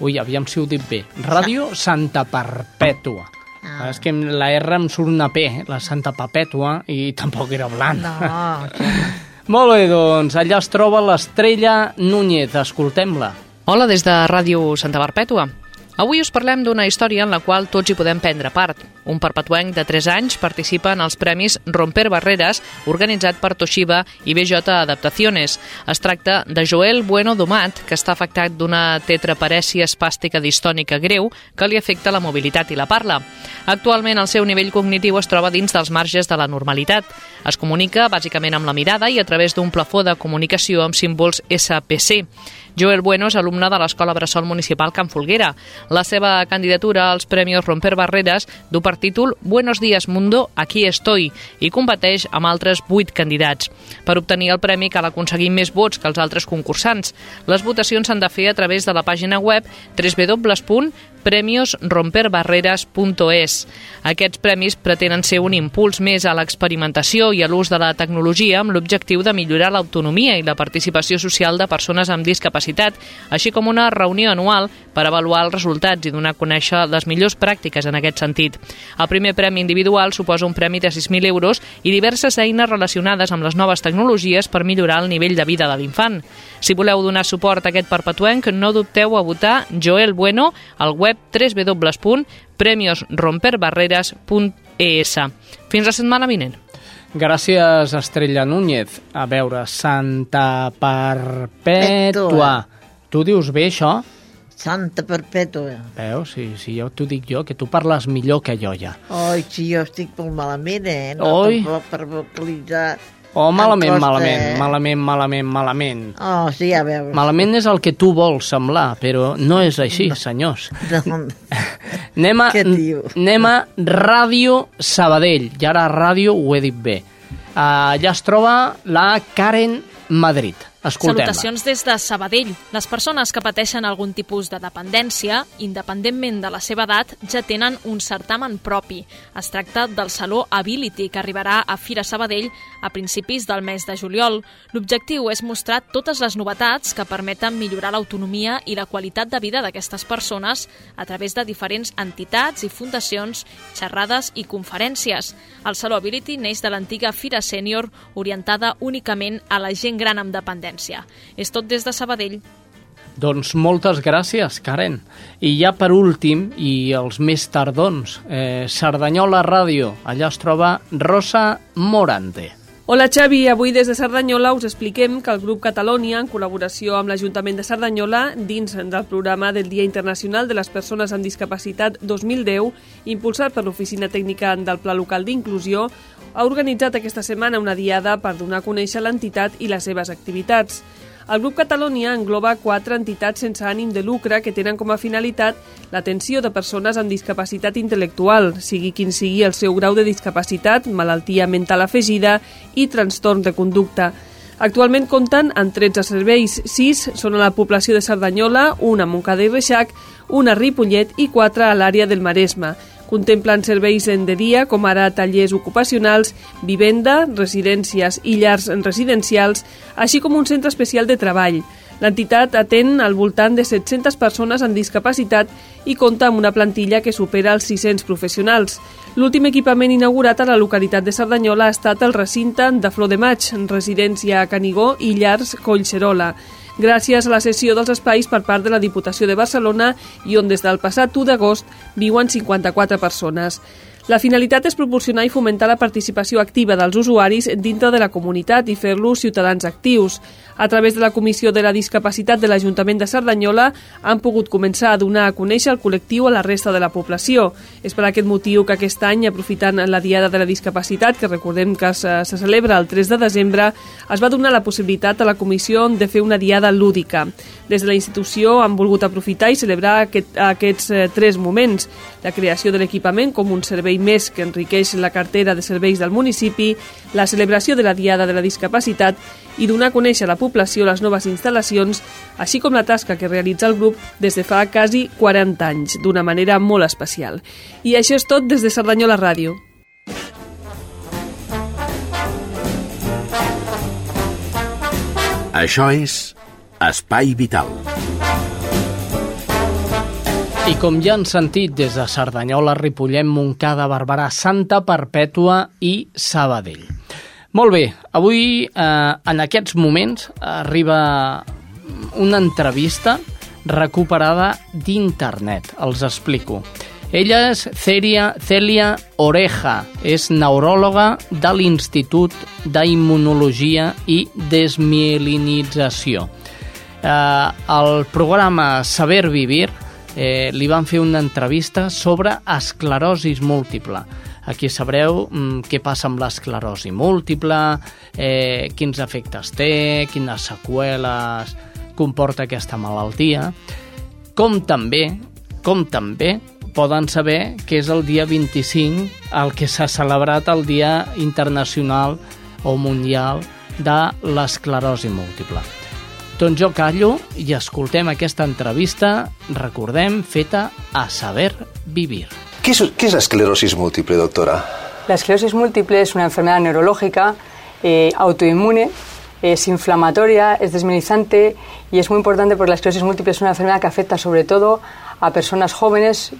Ui, aviam si ho dic bé. Ràdio Santa Perpètua. Ah. És que la R em surt una P, la Santa Perpètua, i tampoc era blanc. No, Molt bé, doncs, allà es troba l'estrella Núñez. Escoltem-la. Hola, des de Ràdio Santa Perpètua. Avui us parlem d'una història en la qual tots hi podem prendre part. Un perpetuenc de 3 anys participa en els Premis Romper Barreres, organitzat per Toshiba i BJ Adaptaciones. Es tracta de Joel Bueno Domat, que està afectat d'una tetraparèsia espàstica distònica greu que li afecta la mobilitat i la parla. Actualment el seu nivell cognitiu es troba dins dels marges de la normalitat. Es comunica bàsicament amb la mirada i a través d'un plafó de comunicació amb símbols SPC. Joel Bueno és alumne de l'Escola Bressol Municipal Can Folguera. La seva candidatura als Premis Romper Barreres du per títol Buenos días mundo, aquí estoy i competeix amb altres vuit candidats. Per obtenir el premi cal aconseguir més vots que els altres concursants. Les votacions s'han de fer a través de la pàgina web www.premiosromperbarreres.es. Aquests premis pretenen ser un impuls més a l'experimentació i a l'ús de la tecnologia amb l'objectiu de millorar l'autonomia i la participació social de persones amb discapacitat, així com una reunió anual per avaluar els resultats i donar a conèixer les millors pràctiques en aquest sentit. El primer premi individual suposa un premi de 6.000 euros i diverses eines relacionades amb les noves tecnologies per millorar el nivell de vida de l'infant. Si voleu donar suport a aquest perpetuenc, no dubteu a votar Joel Bueno al web www.premiosromperbarreres.es. Fins la setmana vinent. Gràcies, Estrella Núñez. A veure, Santa Perpètua. Tu dius bé, això? Santa Perpètua. Veus? Si, si jo t'ho dic jo, que tu parles millor que jo ja. Oi, si jo estic molt malament, eh? No Oi. tampoc per vocalitzar... Oh, malament, malament, eh? malament, malament, malament. Oh, sí, a veure. Malament és el que tu vols semblar, però no és així, senyors. No, Anem a, anem a Ràdio Sabadell. I ara ràdio ho he dit bé. Uh, allà es troba la Karen Madrid. Escoltem-la. Salutacions des de Sabadell. Les persones que pateixen algun tipus de dependència, independentment de la seva edat, ja tenen un certamen propi. Es tracta del Saló Ability, que arribarà a Fira Sabadell a principis del mes de juliol. L'objectiu és mostrar totes les novetats que permeten millorar l'autonomia i la qualitat de vida d'aquestes persones a través de diferents entitats i fundacions, xerrades i conferències. El Saló Ability neix de l'antiga Fira Sènior, orientada únicament a la gent gran amb dependència. És tot des de Sabadell. Doncs moltes gràcies, Karen. I ja per últim, i els més tardons, eh, Cerdanyola Ràdio. Allà es troba Rosa Morante. Hola Xavi, avui des de Cerdanyola us expliquem que el grup Catalònia, en col·laboració amb l'Ajuntament de Cerdanyola, dins del programa del Dia Internacional de les Persones amb Discapacitat 2010, impulsat per l'Oficina Tècnica del Pla Local d'Inclusió, ha organitzat aquesta setmana una diada per donar a conèixer l'entitat i les seves activitats. El grup Catalònia engloba quatre entitats sense ànim de lucre que tenen com a finalitat l'atenció de persones amb discapacitat intel·lectual, sigui quin sigui el seu grau de discapacitat, malaltia mental afegida i trastorn de conducta. Actualment compten amb 13 serveis, 6 són a la població de Cerdanyola, una a Montcada i Reixac, una a Ripollet i 4 a l'àrea del Maresme. Contemplen serveis en de dia, com ara tallers ocupacionals, vivenda, residències i llars residencials, així com un centre especial de treball. L'entitat atén al voltant de 700 persones amb discapacitat i compta amb una plantilla que supera els 600 professionals. L'últim equipament inaugurat a la localitat de Cerdanyola ha estat el recinte de Flor de Maig, residència a Canigó i llars Collserola gràcies a la cessió dels espais per part de la Diputació de Barcelona i on des del passat 1 d'agost viuen 54 persones. La finalitat és proporcionar i fomentar la participació activa dels usuaris dintre de la comunitat i fer-los ciutadans actius. A través de la Comissió de la Discapacitat de l'Ajuntament de Cerdanyola han pogut començar a donar a conèixer el col·lectiu a la resta de la població. És per aquest motiu que aquest any, aprofitant la Diada de la Discapacitat, que recordem que se, se celebra el 3 de desembre, es va donar la possibilitat a la comissió de fer una Diada lúdica. Des de la institució han volgut aprofitar i celebrar aquest, aquests eh, tres moments. La creació de l'equipament com un servei més que enriqueix la cartera de serveis del municipi, la celebració de la Diada de la Discapacitat i donar a conèixer a la població les noves instal·lacions, així com la tasca que realitza el grup des de fa quasi 40 anys, d'una manera molt especial. I això és tot des de Cerdanyola Ràdio. Això és Espai Vital. I com ja han sentit des de Cerdanyola, Ripollet, Montcada, Barberà, Santa Perpètua i Sabadell. Molt bé, avui eh, en aquests moments arriba una entrevista recuperada d'internet. Els explico. Ella és Celia, Celia Oreja, és neuròloga de l'Institut d'Immunologia i Desmielinització. Eh, el programa Saber Vivir eh, li van fer una entrevista sobre esclerosis múltiple. Aquí sabreu mm, què passa amb l'esclerosi múltiple, eh, quins efectes té, quines seqüeles comporta aquesta malaltia, com també, com també poden saber que és el dia 25 el que s'ha celebrat el Dia Internacional o Mundial de l'esclerosi múltiple. Doncs jo callo i escoltem aquesta entrevista, recordem, feta a Saber Vivir. ¿Qué es, qué es la esclerosis múltiple, doctora? La esclerosis múltiple es una enfermedad neurológica eh, autoinmune, es inflamatoria, es desminizante y es muy importante porque la esclerosis múltiple es una enfermedad que afecta sobre todo a personas jóvenes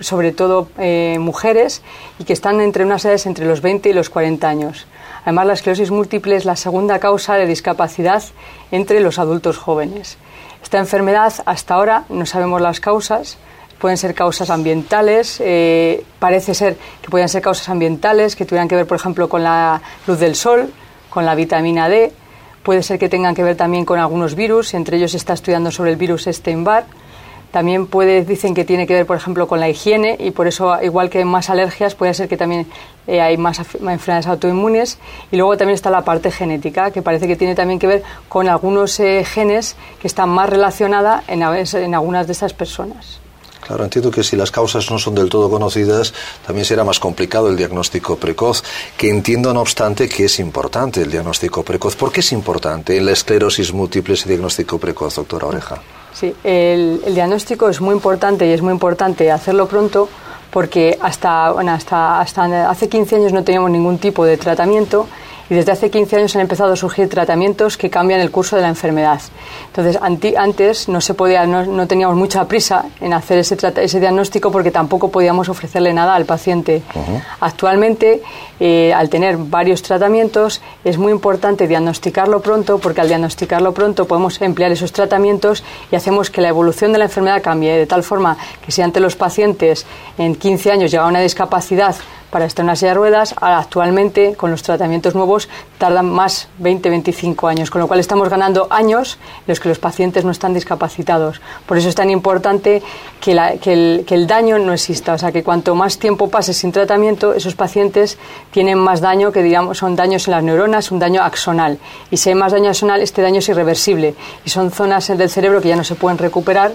sobre todo eh, mujeres, y que están entre unas edades entre los 20 y los 40 años. Además, la esclerosis múltiple es la segunda causa de discapacidad entre los adultos jóvenes. Esta enfermedad, hasta ahora, no sabemos las causas, pueden ser causas ambientales, eh, parece ser que pueden ser causas ambientales que tuvieran que ver, por ejemplo, con la luz del sol, con la vitamina D, puede ser que tengan que ver también con algunos virus, entre ellos se está estudiando sobre el virus Steinbar. También puede, dicen que tiene que ver, por ejemplo, con la higiene y por eso, igual que hay más alergias, puede ser que también eh, hay más enfermedades autoinmunes. Y luego también está la parte genética, que parece que tiene también que ver con algunos eh, genes que están más relacionadas en, en algunas de estas personas. Claro, entiendo que si las causas no son del todo conocidas, también será más complicado el diagnóstico precoz, que entiendo, no obstante, que es importante el diagnóstico precoz. ¿Por qué es importante en la esclerosis múltiple ese diagnóstico precoz, doctora Oreja? Sí, el, diagnóstico es muy importante y es muy importante hacerlo pronto porque hasta, hace 15 años no teníamos ningún tipo de tratamiento y desde hace 15 años han empezado a surgir tratamientos que cambian el curso de la enfermedad. Entonces, antes no se podía, no, teníamos mucha prisa en hacer ese, ese diagnóstico porque tampoco podíamos ofrecerle nada al paciente. Actualmente, eh, al tener varios tratamientos, es muy importante diagnosticarlo pronto porque al diagnosticarlo pronto podemos emplear esos tratamientos y hacemos que la evolución de la enfermedad cambie de tal forma que si antes los pacientes en 15 años llegaban a una discapacidad para estar en ruedas, actualmente con los tratamientos nuevos tardan más 20-25 años, con lo cual estamos ganando años en los que los pacientes no están discapacitados. Por eso es tan importante que, el, que el daño no exista, o sea, que cuanto más tiempo pase sin tratamiento, esos pacientes tienen más daño, que digamos son daños en las neuronas, un daño axonal. Y si hay más daño axonal, este daño es irreversible y son zonas del cerebro que ya no se pueden recuperar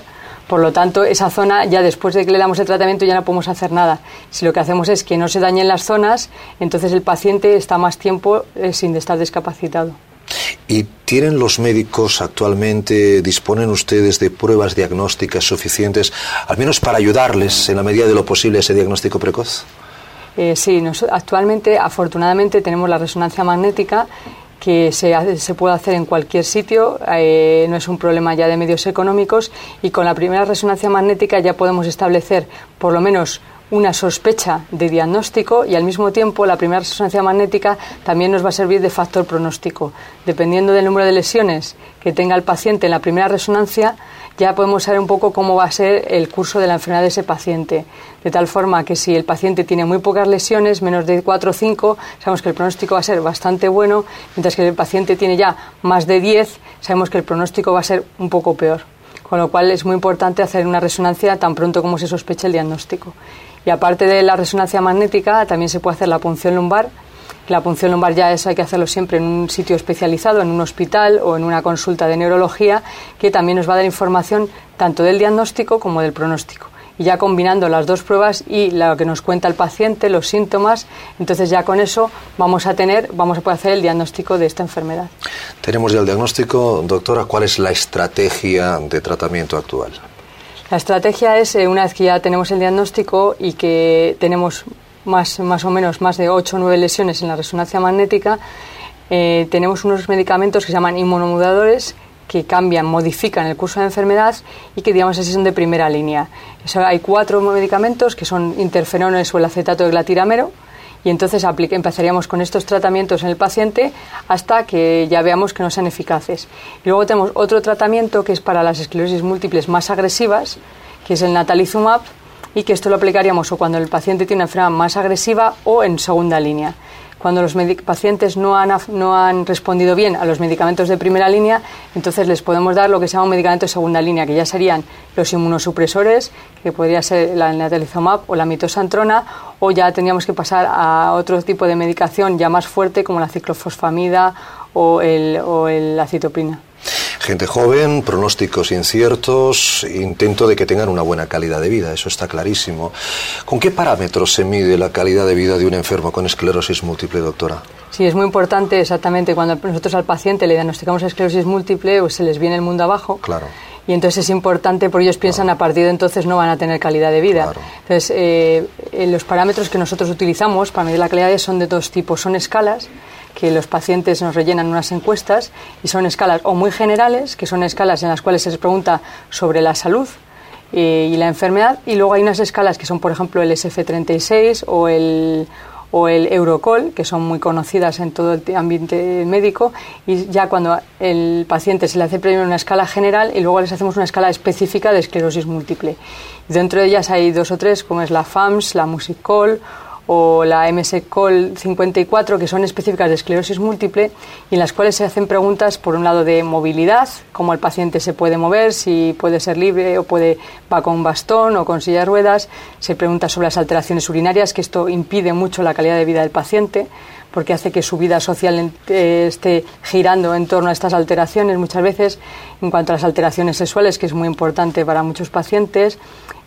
por lo tanto, esa zona, ya después de que le damos el tratamiento, ya no podemos hacer nada. Si lo que hacemos es que no se dañen las zonas, entonces el paciente está más tiempo eh, sin estar discapacitado. ¿Y tienen los médicos actualmente, disponen ustedes de pruebas diagnósticas suficientes, al menos para ayudarles en la medida de lo posible a ese diagnóstico precoz? Eh, sí, actualmente, afortunadamente, tenemos la resonancia magnética que se, se puede hacer en cualquier sitio, eh, no es un problema ya de medios económicos y con la primera resonancia magnética ya podemos establecer por lo menos una sospecha de diagnóstico y al mismo tiempo la primera resonancia magnética también nos va a servir de factor pronóstico. Dependiendo del número de lesiones que tenga el paciente en la primera resonancia, ya podemos saber un poco cómo va a ser el curso de la enfermedad de ese paciente. De tal forma que si el paciente tiene muy pocas lesiones, menos de 4 o 5, sabemos que el pronóstico va a ser bastante bueno, mientras que el paciente tiene ya más de 10, sabemos que el pronóstico va a ser un poco peor. Con lo cual es muy importante hacer una resonancia tan pronto como se sospeche el diagnóstico. Y aparte de la resonancia magnética, también se puede hacer la punción lumbar, la punción lumbar ya eso hay que hacerlo siempre en un sitio especializado, en un hospital o en una consulta de neurología, que también nos va a dar información tanto del diagnóstico como del pronóstico. Y ya combinando las dos pruebas y lo que nos cuenta el paciente, los síntomas, entonces ya con eso vamos a tener, vamos a poder hacer el diagnóstico de esta enfermedad. Tenemos ya el diagnóstico, doctora, ¿cuál es la estrategia de tratamiento actual? La estrategia es, eh, una vez que ya tenemos el diagnóstico y que tenemos más, más o menos más de 8 o 9 lesiones en la resonancia magnética, eh, tenemos unos medicamentos que se llaman inmunomoduladores que cambian, modifican el curso de la enfermedad y que digamos así son de primera línea. hay cuatro medicamentos que son interferones o el acetato de glatiramero y entonces empezaríamos con estos tratamientos en el paciente hasta que ya veamos que no sean eficaces. Y luego tenemos otro tratamiento que es para las esclerosis múltiples más agresivas, que es el natalizumab, y que esto lo aplicaríamos o cuando el paciente tiene una enfermedad más agresiva o en segunda línea. Cuando los pacientes no han, no han respondido bien a los medicamentos de primera línea, entonces les podemos dar lo que se llama un medicamento de segunda línea, que ya serían los inmunosupresores, que podría ser la natalizumab o la mitosantrona, o ya tendríamos que pasar a otro tipo de medicación ya más fuerte, como la ciclofosfamida o, el, o el, la citoprina. Gente joven, pronósticos inciertos, intento de que tengan una buena calidad de vida, eso está clarísimo. ¿Con qué parámetros se mide la calidad de vida de un enfermo con esclerosis múltiple, doctora? Sí, es muy importante exactamente cuando nosotros al paciente le diagnosticamos esclerosis múltiple, pues se les viene el mundo abajo. Claro y entonces es importante porque ellos piensan a partir de entonces no van a tener calidad de vida. Entonces, eh, los parámetros que nosotros utilizamos para medir la calidad de vida son de dos tipos. Son escalas que los pacientes nos rellenan unas encuestas y son escalas o muy generales, que son escalas en las cuales se les pregunta sobre la salud eh, y la enfermedad, y luego hay unas escalas que son, por ejemplo, el SF36 o el, o el Eurocol, que son muy conocidas en todo el ambiente médico, y ya cuando el paciente se le hace primero una escala general y luego les hacemos una escala específica de esclerosis múltiple. Dentro de ellas hay dos o tres, como es la FAMS, la MusicCol o la MS-COL 54, que son específicas de esclerosis múltiple y en las cuales se hacen preguntas, por un lado, de movilidad, cómo el paciente se puede mover, si puede ser libre o puede va con bastón o con silla de ruedas. Se pregunta sobre las alteraciones urinarias, que esto impide mucho la calidad de vida del paciente porque hace que su vida social eh, esté girando en torno a estas alteraciones muchas veces, en cuanto a las alteraciones sexuales, que es muy importante para muchos pacientes,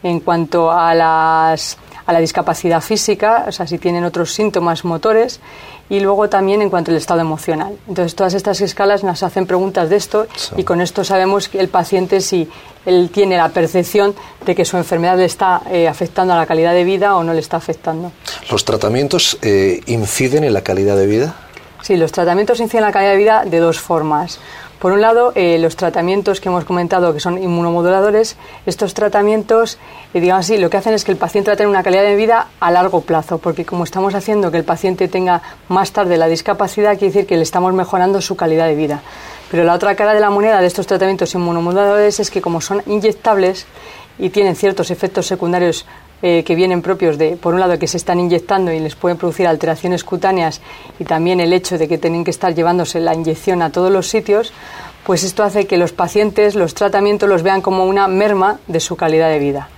en cuanto a las a la discapacidad física, o sea, si tienen otros síntomas motores, y luego también en cuanto al estado emocional. Entonces, todas estas escalas nos hacen preguntas de esto y con esto sabemos que el paciente si él tiene la percepción de que su enfermedad le está eh, afectando a la calidad de vida o no le está afectando. ¿Los tratamientos eh, inciden en la calidad de vida? Sí, los tratamientos inciden en la calidad de vida de dos formas. Por un lado, eh, los tratamientos que hemos comentado que son inmunomoduladores, estos tratamientos, eh, digamos así, lo que hacen es que el paciente va a tener una calidad de vida a largo plazo, porque como estamos haciendo que el paciente tenga más tarde la discapacidad, quiere decir que le estamos mejorando su calidad de vida. Pero la otra cara de la moneda de estos tratamientos inmunomoduladores es que como son inyectables y tienen ciertos efectos secundarios eh, que vienen propios de, por un lado, que se están inyectando y les pueden producir alteraciones cutáneas y también el hecho de que tienen que estar llevándose la inyección a todos los sitios, pues esto hace que los pacientes los tratamientos los vean como una merma de su calidad de vida.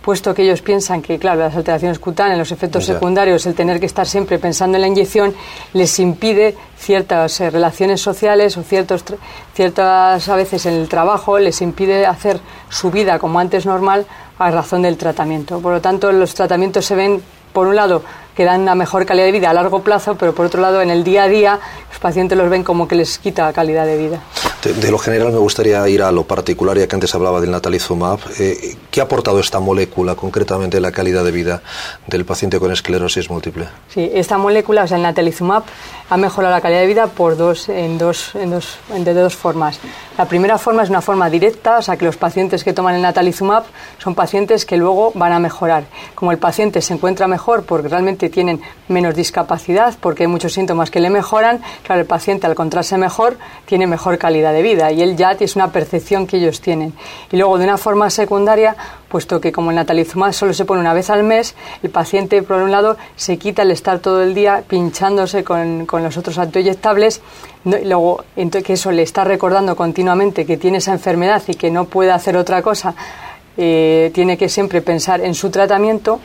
Puesto que ellos piensan que, claro, las alteraciones cutáneas, los efectos secundarios, el tener que estar siempre pensando en la inyección, les impide ciertas eh, relaciones sociales o ciertos, ciertas, a veces en el trabajo, les impide hacer su vida como antes normal a razón del tratamiento. Por lo tanto, los tratamientos se ven, por un lado, que dan una mejor calidad de vida a largo plazo, pero por otro lado, en el día a día, los pacientes los ven como que les quita calidad de vida. De, lo general me gustaría ir a lo particular, ya que antes hablaba del natalizumab. Eh, ¿Qué ha aportado esta molécula concretamente en la calidad de vida del paciente con esclerosis múltiple? Sí, esta molécula, o sea, el natalizumab, ha mejorado la calidad de vida por dos, en dos, en dos, de dos formas. La primera forma es una forma directa, o sea, que los pacientes que toman el natalizumab son pacientes que luego van a mejorar. Como el paciente se encuentra mejor porque realmente tienen menos discapacidad, porque hay muchos síntomas que le mejoran, claro, el paciente al encontrarse mejor tiene mejor calidad de vida y él ya es una percepción que ellos tienen. Y luego de una forma secundaria, puesto que como el natalizumab solo se pone una vez al mes, el paciente por un lado se quita el estar todo el día pinchándose con, con los otros autoinyectables, y luego que eso le está recordando continuamente que tiene esa enfermedad y que no puede hacer otra cosa, eh, tiene que siempre pensar en su tratamiento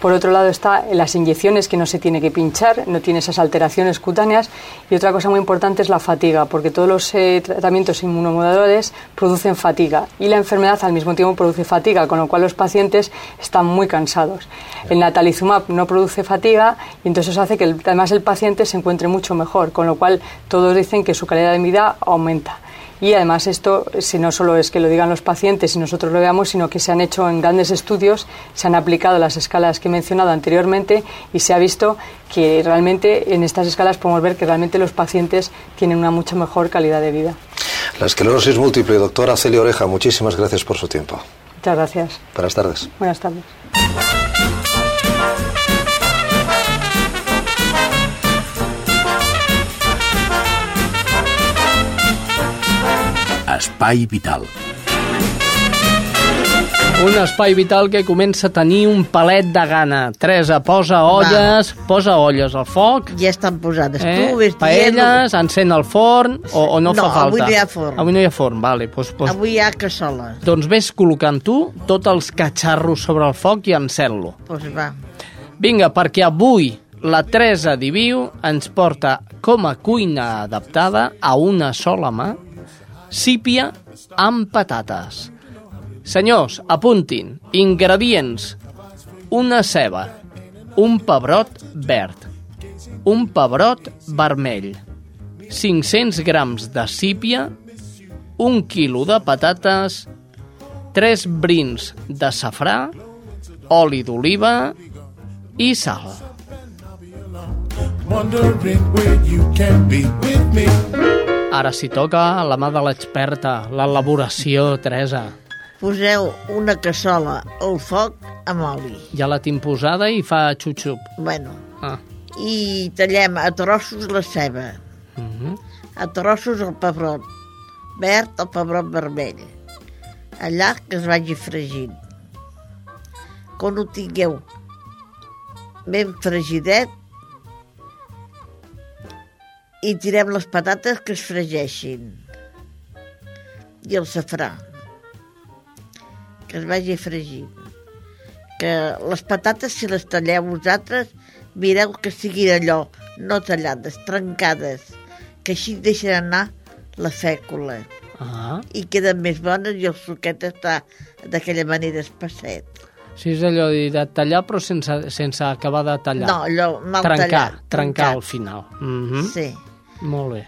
por otro lado está las inyecciones que no se tiene que pinchar, no tiene esas alteraciones cutáneas. Y otra cosa muy importante es la fatiga, porque todos los eh, tratamientos inmunomoduladores producen fatiga y la enfermedad al mismo tiempo produce fatiga, con lo cual los pacientes están muy cansados. El natalizumab no produce fatiga y entonces eso hace que además el paciente se encuentre mucho mejor, con lo cual todos dicen que su calidad de vida aumenta. Y además esto, si no solo es que lo digan los pacientes y nosotros lo veamos, sino que se han hecho en grandes estudios, se han aplicado las escalas que he mencionado anteriormente y se ha visto que realmente en estas escalas podemos ver que realmente los pacientes tienen una mucho mejor calidad de vida. La esclerosis múltiple, doctora Celia Oreja, muchísimas gracias por su tiempo. Muchas gracias. Buenas tardes. Buenas tardes. Espai Vital. Un espai vital que comença a tenir un palet de gana. Teresa, posa olles, Va. posa olles al foc. Ja estan posades. Eh? Tu ves Paelles, encén el forn o, o no, No, fa falta? avui no hi ha forn. Avui no hi ha forn, vale. Pues, pues, Avui hi ha cassola. Doncs ves col·locant tu tots els catxarros sobre el foc i encén-lo. Doncs va. Vinga, perquè avui la Teresa Diviu ens porta com a cuina adaptada a una sola mà sípia amb patates. Senyors, apuntin. Ingredients. Una ceba. Un pebrot verd. Un pebrot vermell. 500 grams de sípia. Un quilo de patates. 3 brins de safrà. Oli d'oliva i sal. Wondering where you can be with me. Ara s'hi toca la mà de l'experta, l'elaboració, Teresa. Poseu una cassola al foc amb oli. Ja la tinc posada i fa xup-xup. Bueno, Ah. i tallem a trossos la ceba, Uh -huh. a trossos el pebrot verd o pebrot vermell. Allà que es vagi fregint. Quan ho tingueu ben fregidet, i tirem les patates que es fregeixin. I el safrà. Que es vagi fregint. Que les patates, si les talleu vosaltres, mireu que siguin allò, no tallades, trencades, que així deixen anar la fècula. Ah. I queden més bones i el suquet està d'aquella manera espesset. Sí, és allò de tallar però sense, sense acabar de tallar. No, allò mal trencar, tallat, Trencar trencat. al final. Mm -hmm. Sí. Molt bé.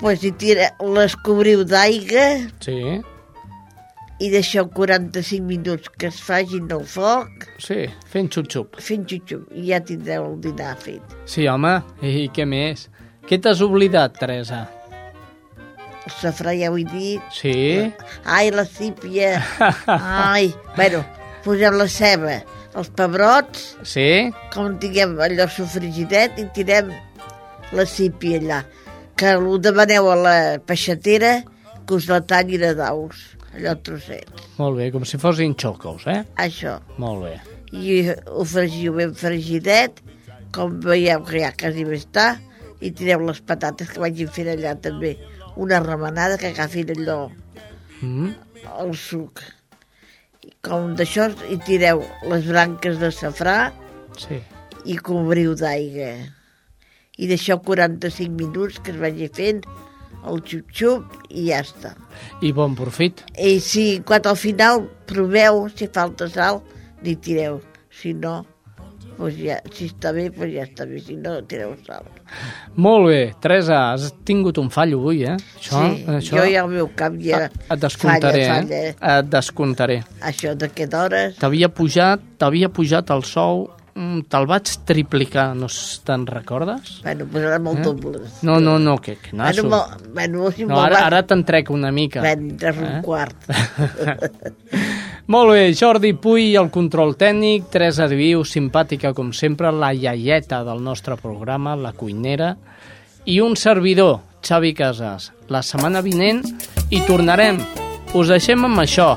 Pues i tira, les cobriu d'aigua Sí, i deixeu 45 minuts que es facin al foc, sí, fent xup-xup. fent xup i ja tindreu el dinar fet. Sí, home, i què més? Què t'has oblidat, Teresa? El safrà ja ho he dit. Sí? Ai, la sípia. Ai, bueno, posem la ceba, els pebrots, Sí? com tinguem allò sofrigidet, i tirem la sípia allà. Que ho demaneu a la peixatera que us la tallin a daus, allò trossets. Molt bé, com si fossin xocos, eh? Això. Molt bé. I ho fregiu ben fregidet, com veieu que ja quasi bé està, i tireu les patates que vagin fent allà també. Una remenada que agafin allò, Mm. el suc. I com d'això, hi tireu les branques de safrà Sí. i cobriu d'aigua. I deixeu 45 minuts que es vagi fent el xup-xup i ja està. I bon profit. I si quan al final proveu, si falta sal, li tireu. Si no, pues ja, si està bé, pues ja està bé. Si no, tireu sal. Molt bé, Teresa, has tingut un fallo avui, eh? sí, jo ja al meu cap ja Et descomptaré, falla, falla. eh? Et descomptaré. Això d'aquest hores... T'havia pujat, t'havia pujat el sou, te'l vaig triplicar, no te'n recordes? Bueno, pues ara molt Eh? dobles. No, no, no, que, que nasso. Bueno, mo- bueno, si no, ara, ara te'n trec una mica. Ben, tres un Eh? quart. Molt bé, Jordi Puy, el control tècnic, Teresa Diviu, simpàtica com sempre, la iaieta del nostre programa, la cuinera, i un servidor, Xavi Casas. La setmana vinent hi tornarem. Us deixem amb això,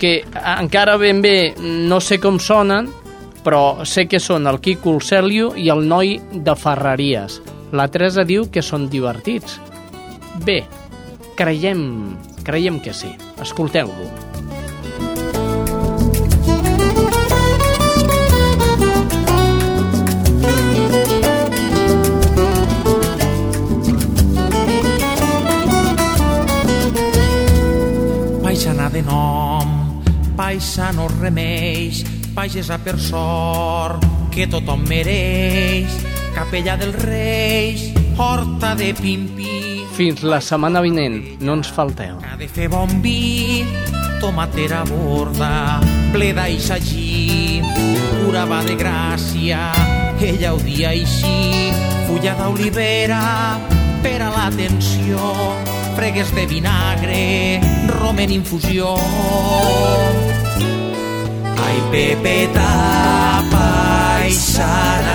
que encara ben bé no sé com sonen, però sé que són el Quico Urcelio i el noi de Ferreries. La Teresa diu que són divertits. Bé, creiem, creiem que sí. Escolteu-lo. Paisana de nom, paisano remeix, pagesa per sort, que tothom mereix, capella dels reis, horta de pimpi, Fins la setmana vinent, no ens falteu. ha de fer bon vi, tomatera borda, ple d'aixagí, pura va de gràcia, ella ho dia així, fulla d'olivera, per a l'atenció, fregues de vinagre, rom en infusió. Ai, Pepeta paisana,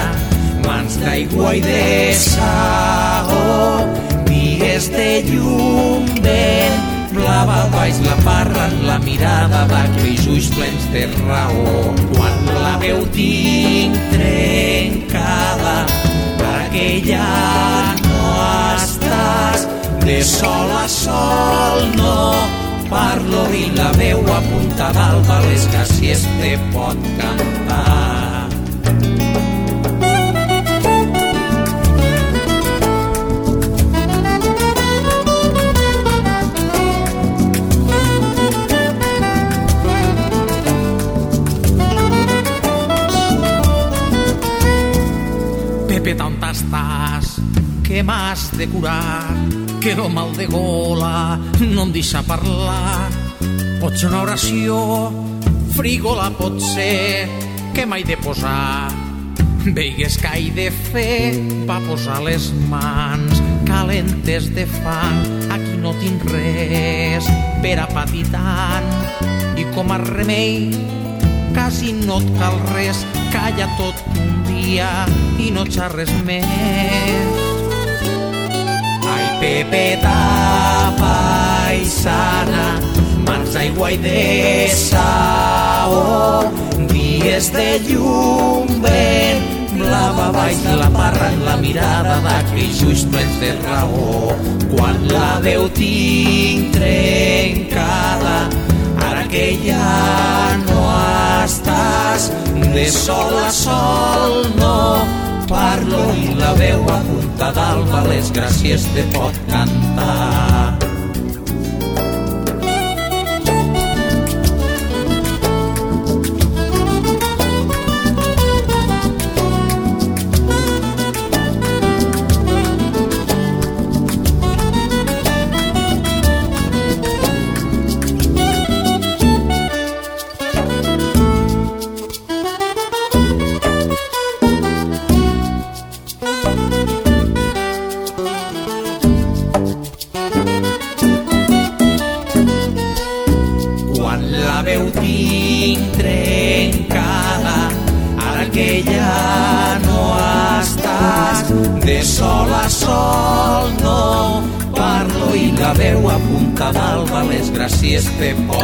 mans d'aigua i de saó, dies de llum ben blava baix la parra en la mirada d'aquells ulls plens de raó. Quan la veu tinc trencada, que ja no estàs, de sol a sol no parlo i la veu apuntada al és que si es te pot cantar. Pepeta, on estàs? Què m'has de curar? Que el mal de gola no em deixa parlar. Pot ser una oració, frígola pot ser, que m'he de posar? Veigues que he de fer pa posar les mans calentes de fang. Aquí no tinc res per a patir tant. I com a remei quasi no et cal res, calla tot un dia i no xerres més. Pepeta paisana, mans d'aigua i de saó, dies de llum, vent, blava baix de la parra en la mirada d'aquells ulls plens de raó. Quan la veu tinc trencada, ara que ja no estàs de sol a sol no parlo i la veu apuntada al les gràcies te pot cantar la